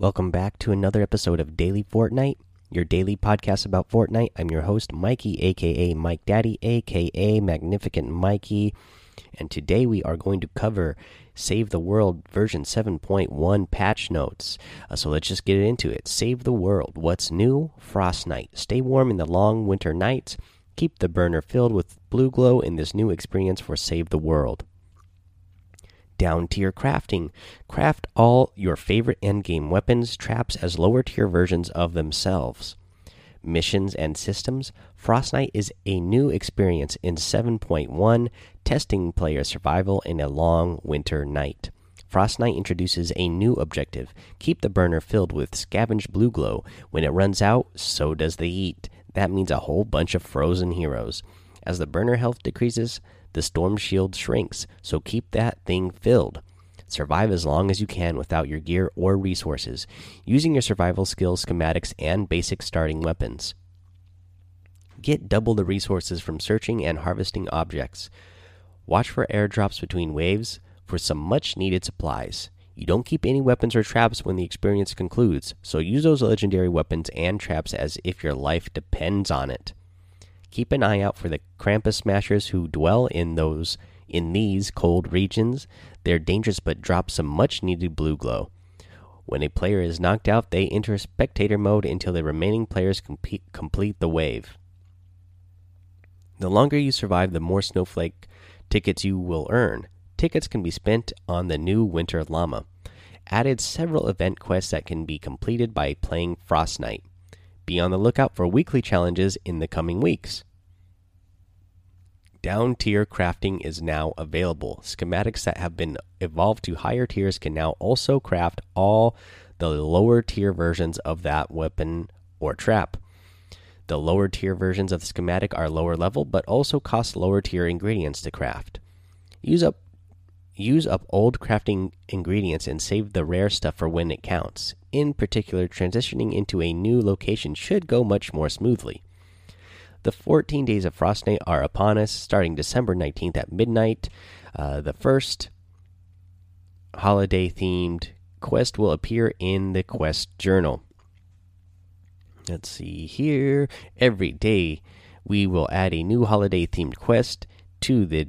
Welcome back to another episode of Daily Fortnite, your daily podcast about Fortnite. I'm your host, Mikey, aka Mike Daddy, aka Magnificent Mikey. And today we are going to cover Save the World version 7.1 patch notes. Uh, so let's just get into it. Save the World. What's new? Frostnite. Stay warm in the long winter nights. Keep the burner filled with BluGlo in this new experience for Save the World down tier crafting. Craft all your favorite endgame weapons, traps as lower tier versions of themselves. Missions and systems. Frostnite is a new experience in 7.1, testing player survival in a long winter night. Frostnite introduces a new objective keep the burner filled with scavenged BluGlo. When it runs out, so does the heat. That means a whole bunch of frozen heroes. As the burner health decreases, the storm shield shrinks, so keep that thing filled. Survive as long as you can without your gear or resources, using your survival skills, schematics, and basic starting weapons. Get double the resources from searching and harvesting objects. Watch for airdrops between waves for some much needed supplies. You don't keep any weapons or traps when the experience concludes, so use those legendary weapons and traps as if your life depends on it. Keep an eye out for the Krampus Smashers who dwell in those in these cold regions. They're dangerous but drop some much needed BluGlo. When a player is knocked out, they enter spectator mode until the remaining players complete, complete the wave. The longer you survive, the more snowflake tickets you will earn. Tickets can be spent on the new Winter Llama. Added several event quests that can be completed by playing Frostnite. Be on the lookout for weekly challenges in the coming weeks. Down tier crafting is now available. Schematics that have been evolved to higher tiers can now also craft all the lower tier versions of that weapon or trap. The lower tier versions of the schematic are lower level but also cost lower tier ingredients to craft. Use up use up old crafting ingredients and save the rare stuff for when it counts. In particular, transitioning into a new location should go much more smoothly. The 14 days of Frostnite are upon us, starting December 19th at midnight. Uh, the first holiday themed quest will appear in the quest journal. Let's see here. Every day, we will add a new holiday themed quest to the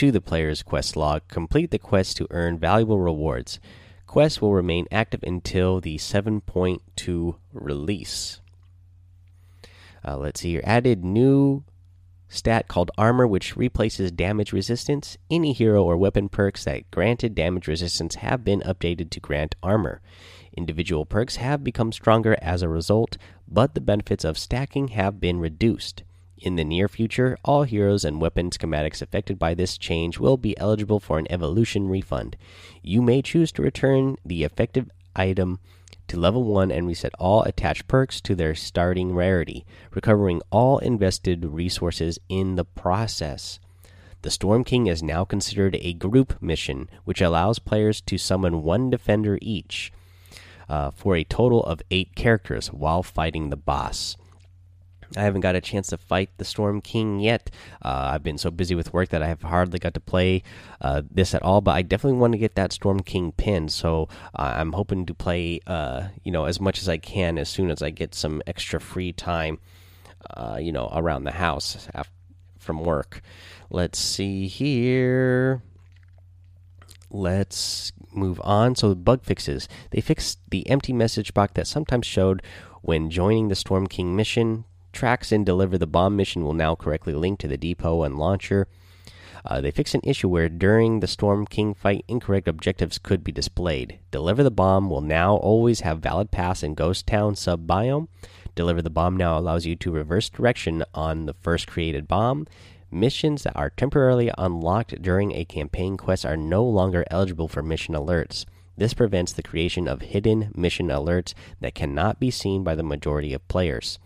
to the player's quest log. Complete the quest to earn valuable rewards. Quests will remain active until the 7.2 release. Uh, let's see here. Added new stat called Armor, which replaces damage resistance. Any hero or weapon perks that granted damage resistance have been updated to grant armor. Individual perks have become stronger as a result, but the benefits of stacking have been reduced. In the near future, all heroes and weapon schematics affected by this change will be eligible for an evolution refund. You may choose to return the effective item to level 1 and reset all attached perks to their starting rarity, recovering all invested resources in the process. The Storm King is now considered a group mission, which allows players to summon one defender each uh, for a total of eight characters while fighting the boss. I haven't got a chance to fight the Storm King yet. Uh, I've been so busy with work that I have hardly got to play uh, this at all. But I definitely want to get that Storm King pin, so uh, I'm hoping to play, uh, you know, as much as I can as soon as I get some extra free time, uh, you know, around the house from work. Let's see here. Let's move on. So bug fixes. They fixed the empty message box that sometimes showed when joining the Storm King mission Tracks and deliver the bomb mission will now correctly link to the depot and launcher. Uh, they fix an issue where during the Storm King fight, incorrect objectives could be displayed. Deliver the bomb will now always have valid pass in Ghost Town sub biome. Deliver the bomb now allows you to reverse direction on the first created bomb. Missions that are temporarily unlocked during a campaign quest are no longer eligible for mission alerts. This prevents the creation of hidden mission alerts that cannot be seen by the majority of players.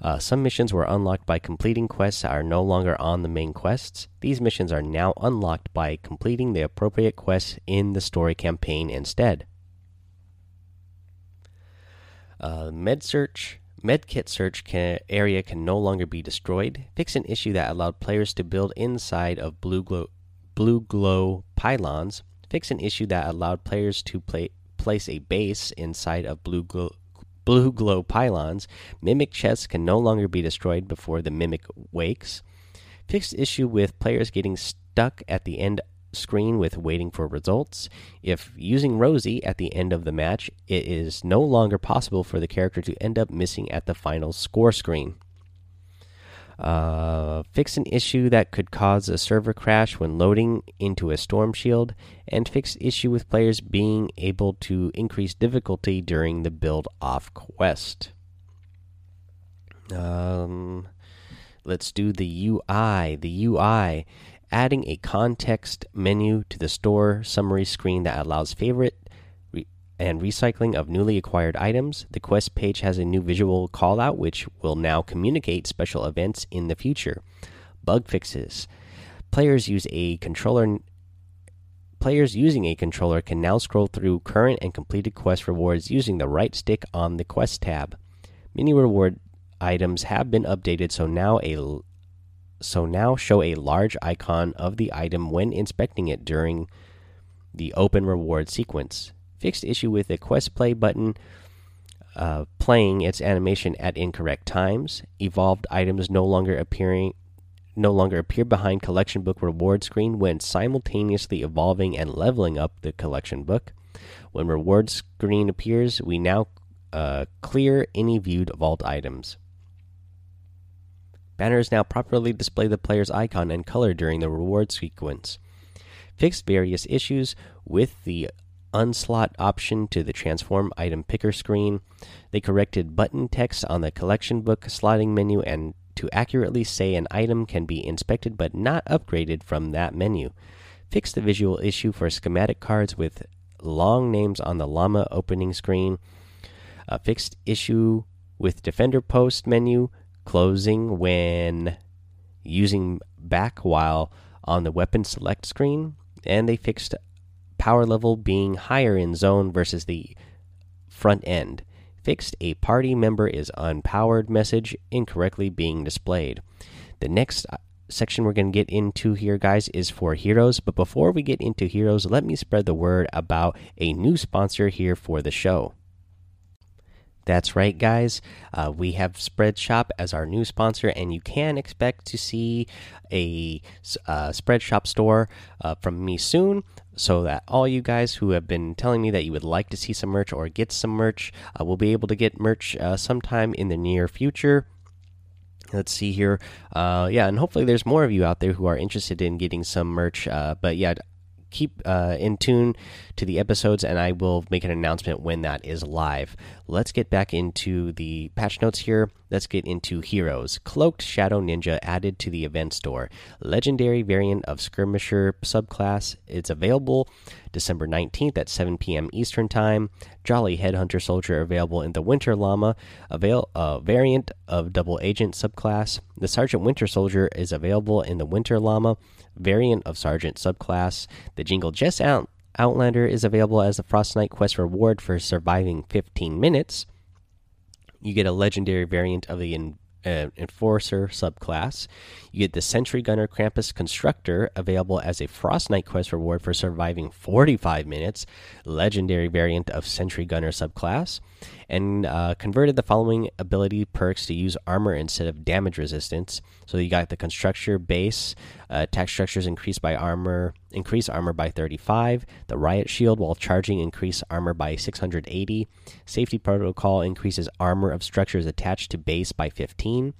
Uh, some missions were unlocked by completing quests that are no longer on the main quests. These missions are now unlocked by completing the appropriate quests in the story campaign instead. Uh, med search, medkit search can, area can no longer be destroyed. Fix an issue that allowed players to build inside of BluGlo, blue glow pylons. Fix an issue that allowed players to play place a base inside of BluGlo, BluGlo pylons. Mimic chests can no longer be destroyed before the mimic wakes. Fixed issue with players getting stuck at the end screen with waiting for results. If using Rosie at the end of the match, it is no longer possible for the character to end up missing at the final score screen. Uh, fix an issue that could cause a server crash when loading into a storm shield, and fix issue with players being able to increase difficulty during the build off quest. Um, let's do the UI. The UI adding a context menu to the store summary screen that allows favorite and recycling of newly acquired items. The quest page has a new visual callout which will now communicate special events in the future. Bug fixes. Players use a controller Players using a controller can now scroll through current and completed quest rewards using the right stick on the quest tab. Many reward items have been updated so now a so now show a large icon of the item when inspecting it during the open reward sequence. Fixed issue with the quest play button uh, playing its animation at incorrect times. Evolved items no longer appearing no longer appear behind collection book reward screen when simultaneously evolving and leveling up the collection book. When reward screen appears, we now uh, clear any viewed vault items. Banners now properly display the player's icon and color during the reward sequence. Fixed various issues with the unslot option to the transform item picker screen. They corrected button text on the collection book slotting menu and to accurately say an item can be inspected but not upgraded from that menu. Fixed the visual issue for schematic cards with long names on the llama opening screen. A fixed issue with defender post menu closing when using back while on the weapon select screen, and they fixed power level being higher in zone versus the front end. Fixed a party member is unpowered message incorrectly being displayed. The next uh, section we're going to get into here, guys, is for heroes. But before we get into heroes, let me spread the word about a new sponsor here for the show. That's right, guys. Uh, we have Spreadshop as our new sponsor, and you can expect to see a uh, Spreadshop store uh, from me soon. So that all you guys who have been telling me that you would like to see some merch or get some merch uh, will be able to get merch uh, sometime in the near future. Let's see here. Uh, yeah, and hopefully there's more of you out there who are interested in getting some merch. but yeah, keep uh, in tune to the episodes, and I will make an announcement when that is live. Let's get back into the patch notes here. Let's get into heroes. Cloaked Shadow Ninja added to the event store. Legendary variant of Skirmisher subclass. It's available December 19th at 7 p.m. Eastern Time. Jolly Headhunter Soldier available in the Winter Llama. Avail uh, variant of Double Agent subclass. The Sergeant Winter Soldier is available in the Winter Llama variant of Sergeant subclass. The Jingle Jess Out Outlander is available as a Frostnite quest reward for surviving 15 minutes. You get a legendary variant of the uh, Enforcer subclass. You get the Sentry Gunner Krampus Constructor available as a Frostnite quest reward for surviving 45 minutes. Legendary variant of Sentry Gunner subclass. And uh, converted the following ability perks to use armor instead of damage resistance. So you got the Constructor base. Uh, attack structures increased by armor, increase armor by 35. The Riot Shield while charging increase armor by 680. Safety Protocol increases armor of structures attached to base by 15.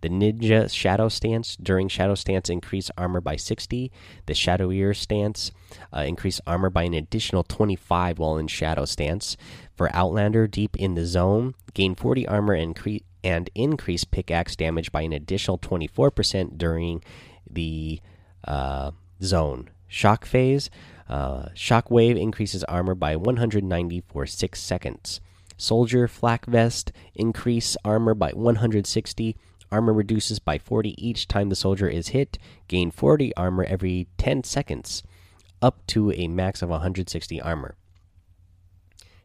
The Ninja Shadow Stance during Shadow Stance increase armor by 60. The Shadow Ear Stance uh, increase armor by an additional 25 while in Shadow Stance. For Outlander, deep in the zone, gain 40 armor and, and increase pickaxe damage by an additional 24% during the uh, zone. Shock phase, uh, Shockwave increases armor by 190 for 6 seconds. Soldier Flak Vest increase armor by 160. Armor reduces by 40 each time the soldier is hit. Gain 40 armor every 10 seconds, up to a max of 160 armor.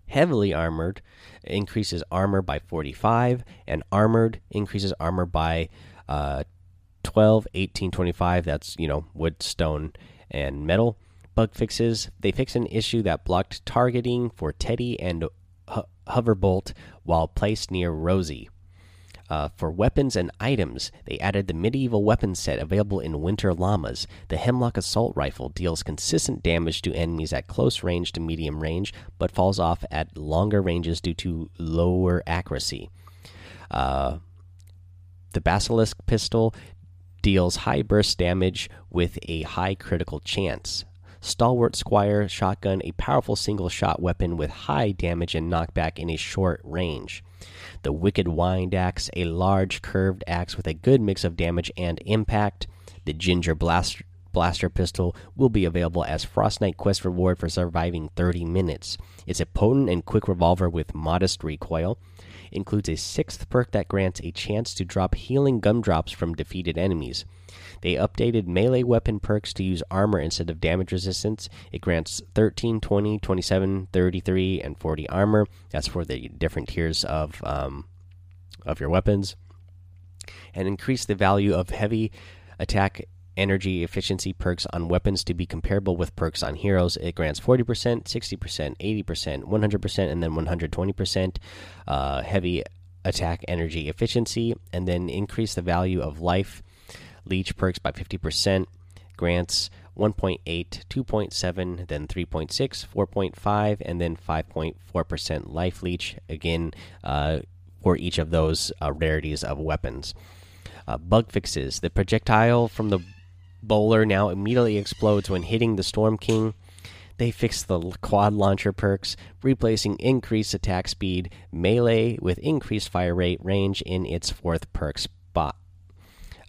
Heavily armored increases armor by 45, and armored increases armor by uh, 12, 18, 25. That's, you know, wood, stone, and metal. Bug fixes they fixed an issue that blocked targeting for Teddy and Hoverbolt while placed near Rosie. Uh, for weapons and items, they added the medieval weapon set available in Winter Llamas. The Hemlock Assault Rifle deals consistent damage to enemies at close range to medium range, but falls off at longer ranges due to lower accuracy. Uh, the Basilisk Pistol deals high burst damage with a high critical chance. Stalwart Squire Shotgun, a powerful single shot weapon with high damage and knockback in a short range. The Wicked Wind Axe, a large curved axe with a good mix of damage and impact. The Ginger Blaster, Blaster Pistol will be available as Frostnite quest reward for surviving 30 minutes. It's a potent and quick revolver with modest recoil. Includes a sixth perk that grants a chance to drop healing gumdrops from defeated enemies. They updated melee weapon perks to use armor instead of damage resistance. It grants 13, 20, 27, 33, and 40 armor. That's for the different tiers of um, of your weapons. And increase the value of heavy attack energy efficiency perks on weapons to be comparable with perks on heroes. It grants 40%, 60%, 80%, 100%, and then 120% uh, heavy attack energy efficiency, and then increase the value of life leech perks by 50%, grants 1.8, 2.7, then 3.6, 4.5, and then 5.4% life leech. Again, uh, for each of those uh, rarities of weapons. Uh, bug fixes the projectile from the bowler now immediately explodes when hitting the Storm King. They fixed the quad launcher perks, replacing increased attack speed, melee with increased fire rate range in its fourth perk spot.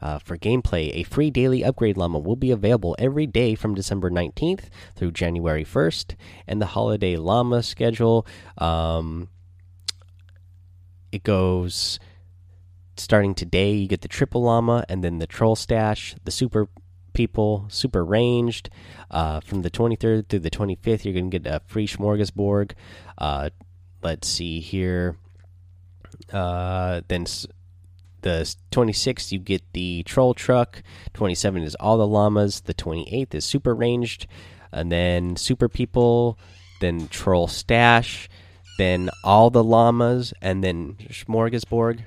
Uh, for gameplay, a free daily upgrade llama will be available every day from December 19th through January 1st, and the holiday llama schedule. Um, it goes starting today. You get the triple llama, and then the troll stash, the super people, super ranged. Uh, from the 23rd through the 25th, you're going to get a free smorgasbord. Uh, let's see here. Uh, then the 26th, you get the troll truck. 27 is all the llamas. The 28th is super ranged, and then super people, then troll stash, then all the llamas, and then smorgasbord.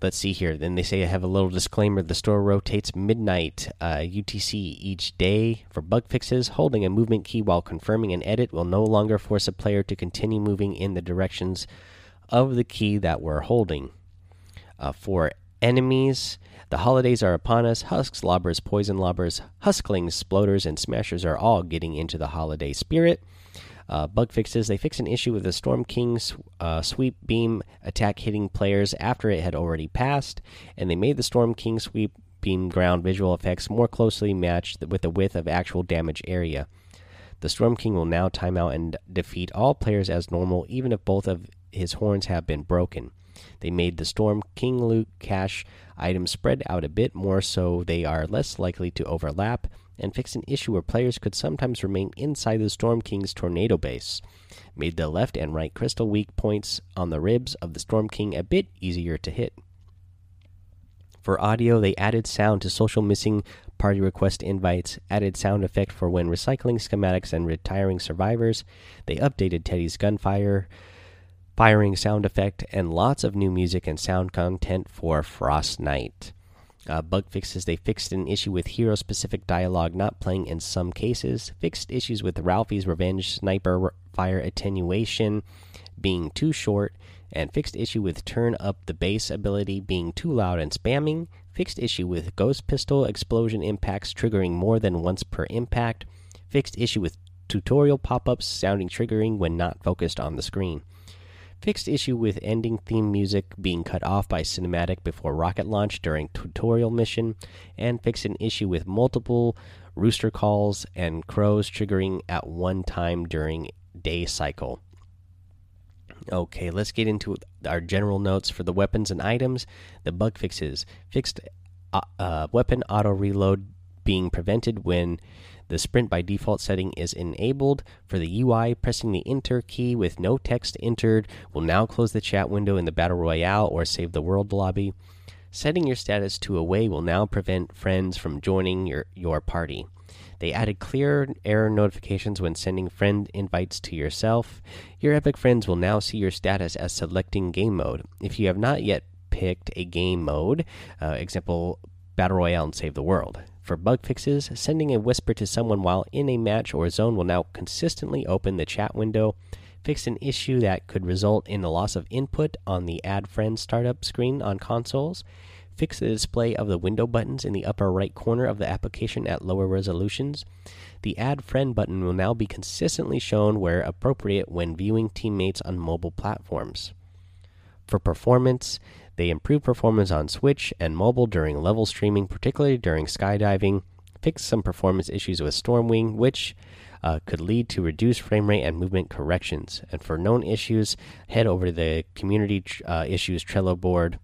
Let's see here. Then they say I have a little disclaimer. The store rotates midnight uh, UTC each day for bug fixes. Holding a movement key while confirming an edit will no longer force a player to continue moving in the directions of the key that we're holding. Uh, for enemies, the holidays are upon us. Husks, lobbers, poison lobbers, husklings, sploders, and smashers are all getting into the holiday spirit. Uh, bug fixes. They fix an issue with the Storm King's uh, sweep beam attack hitting players after it had already passed, and they made the Storm King sweep beam ground visual effects more closely matched with the width of actual damage area. The Storm King will now time out and defeat all players as normal, even if both of his horns have been broken. They made the Storm King loot cache items spread out a bit more so they are less likely to overlap, and fixed an issue where players could sometimes remain inside the Storm King's tornado base. Made the left and right crystal weak points on the ribs of the Storm King a bit easier to hit. For audio, they added sound to social missing party request invites, added sound effect for when recycling schematics and retiring survivors. They updated Teddy's gunfire firing sound effect, and lots of new music and sound content for Frostnite. Uh, bug fixes they fixed an issue with hero specific dialogue not playing in some cases, fixed issues with Ralphie's revenge sniper fire attenuation being too short, and fixed issue with turn up the bass ability being too loud and spamming, fixed issue with ghost pistol explosion impacts triggering more than once per impact, fixed issue with tutorial pop ups sounding triggering when not focused on the screen fixed issue with ending theme music being cut off by cinematic before rocket launch during tutorial mission, and fixed an issue with multiple rooster calls and crows triggering at one time during day cycle. Okay, let's get into our general notes for the weapons and items. The bug fixes fixed uh, uh, weapon auto reload being prevented when the sprint by default setting is enabled. For the UI, pressing the enter key with no text entered will now close the chat window in the Battle Royale or save the world lobby. Setting your status to away will now prevent friends from joining your, your party. They added clear error notifications when sending friend invites to yourself. Your Epic friends will now see your status as selecting game mode. If you have not yet picked a game mode, uh, example Battle Royale and Save the World. For bug fixes, sending a whisper to someone while in a match or zone will now consistently open the chat window. Fix an issue that could result in the loss of input on the Add Friends startup screen on consoles. Fix the display of the window buttons in the upper right corner of the application at lower resolutions. The Add Friend button will now be consistently shown where appropriate when viewing teammates on mobile platforms. For performance, they improved performance on Switch and mobile during level streaming, particularly during skydiving. fixed some performance issues with Stormwing, which uh, could lead to reduced frame rate and movement corrections. And for known issues, head over to the community uh, issues Trello board.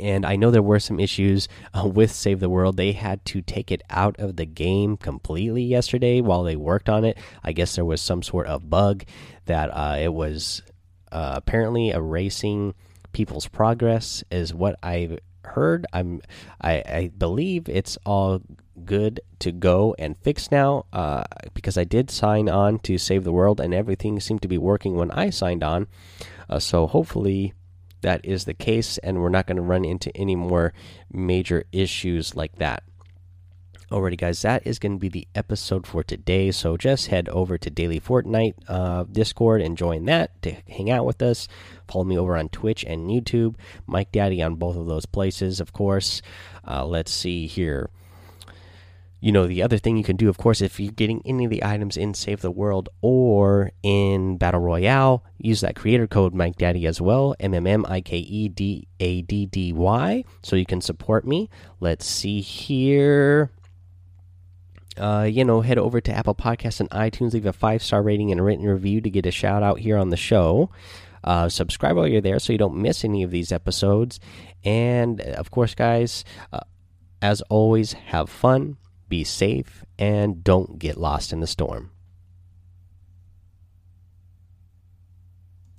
And I know there were some issues uh, with Save the World. They had to take it out of the game completely yesterday while they worked on it. I guess there was some sort of bug that uh, it was uh, apparently erasing people's progress is what I heard. I'm I, I believe it's all good to go and fix now uh, because I did sign on to save the world and everything seemed to be working when I signed on. Uh, so hopefully that is the case and we're not going to run into any more major issues like that. Alrighty, guys, that is going to be the episode for today. So just head over to Daily Fortnite uh, Discord and join that to hang out with us. Follow me over on Twitch and YouTube. Mike Daddy on both of those places, of course. Uh, let's see here. You know, the other thing you can do, of course, if you're getting any of the items in Save the World or in Battle Royale, use that creator code Mike Daddy as well. M M M I K E D A D D Y. So you can support me. Let's see here uh, you know, head over to Apple Podcasts and iTunes, leave a five star rating and a written review to get a shout out here on the show. Uh, subscribe while you're there so you don't miss any of these episodes. And of course, guys, uh, as always, have fun, be safe, and don't get lost in the storm.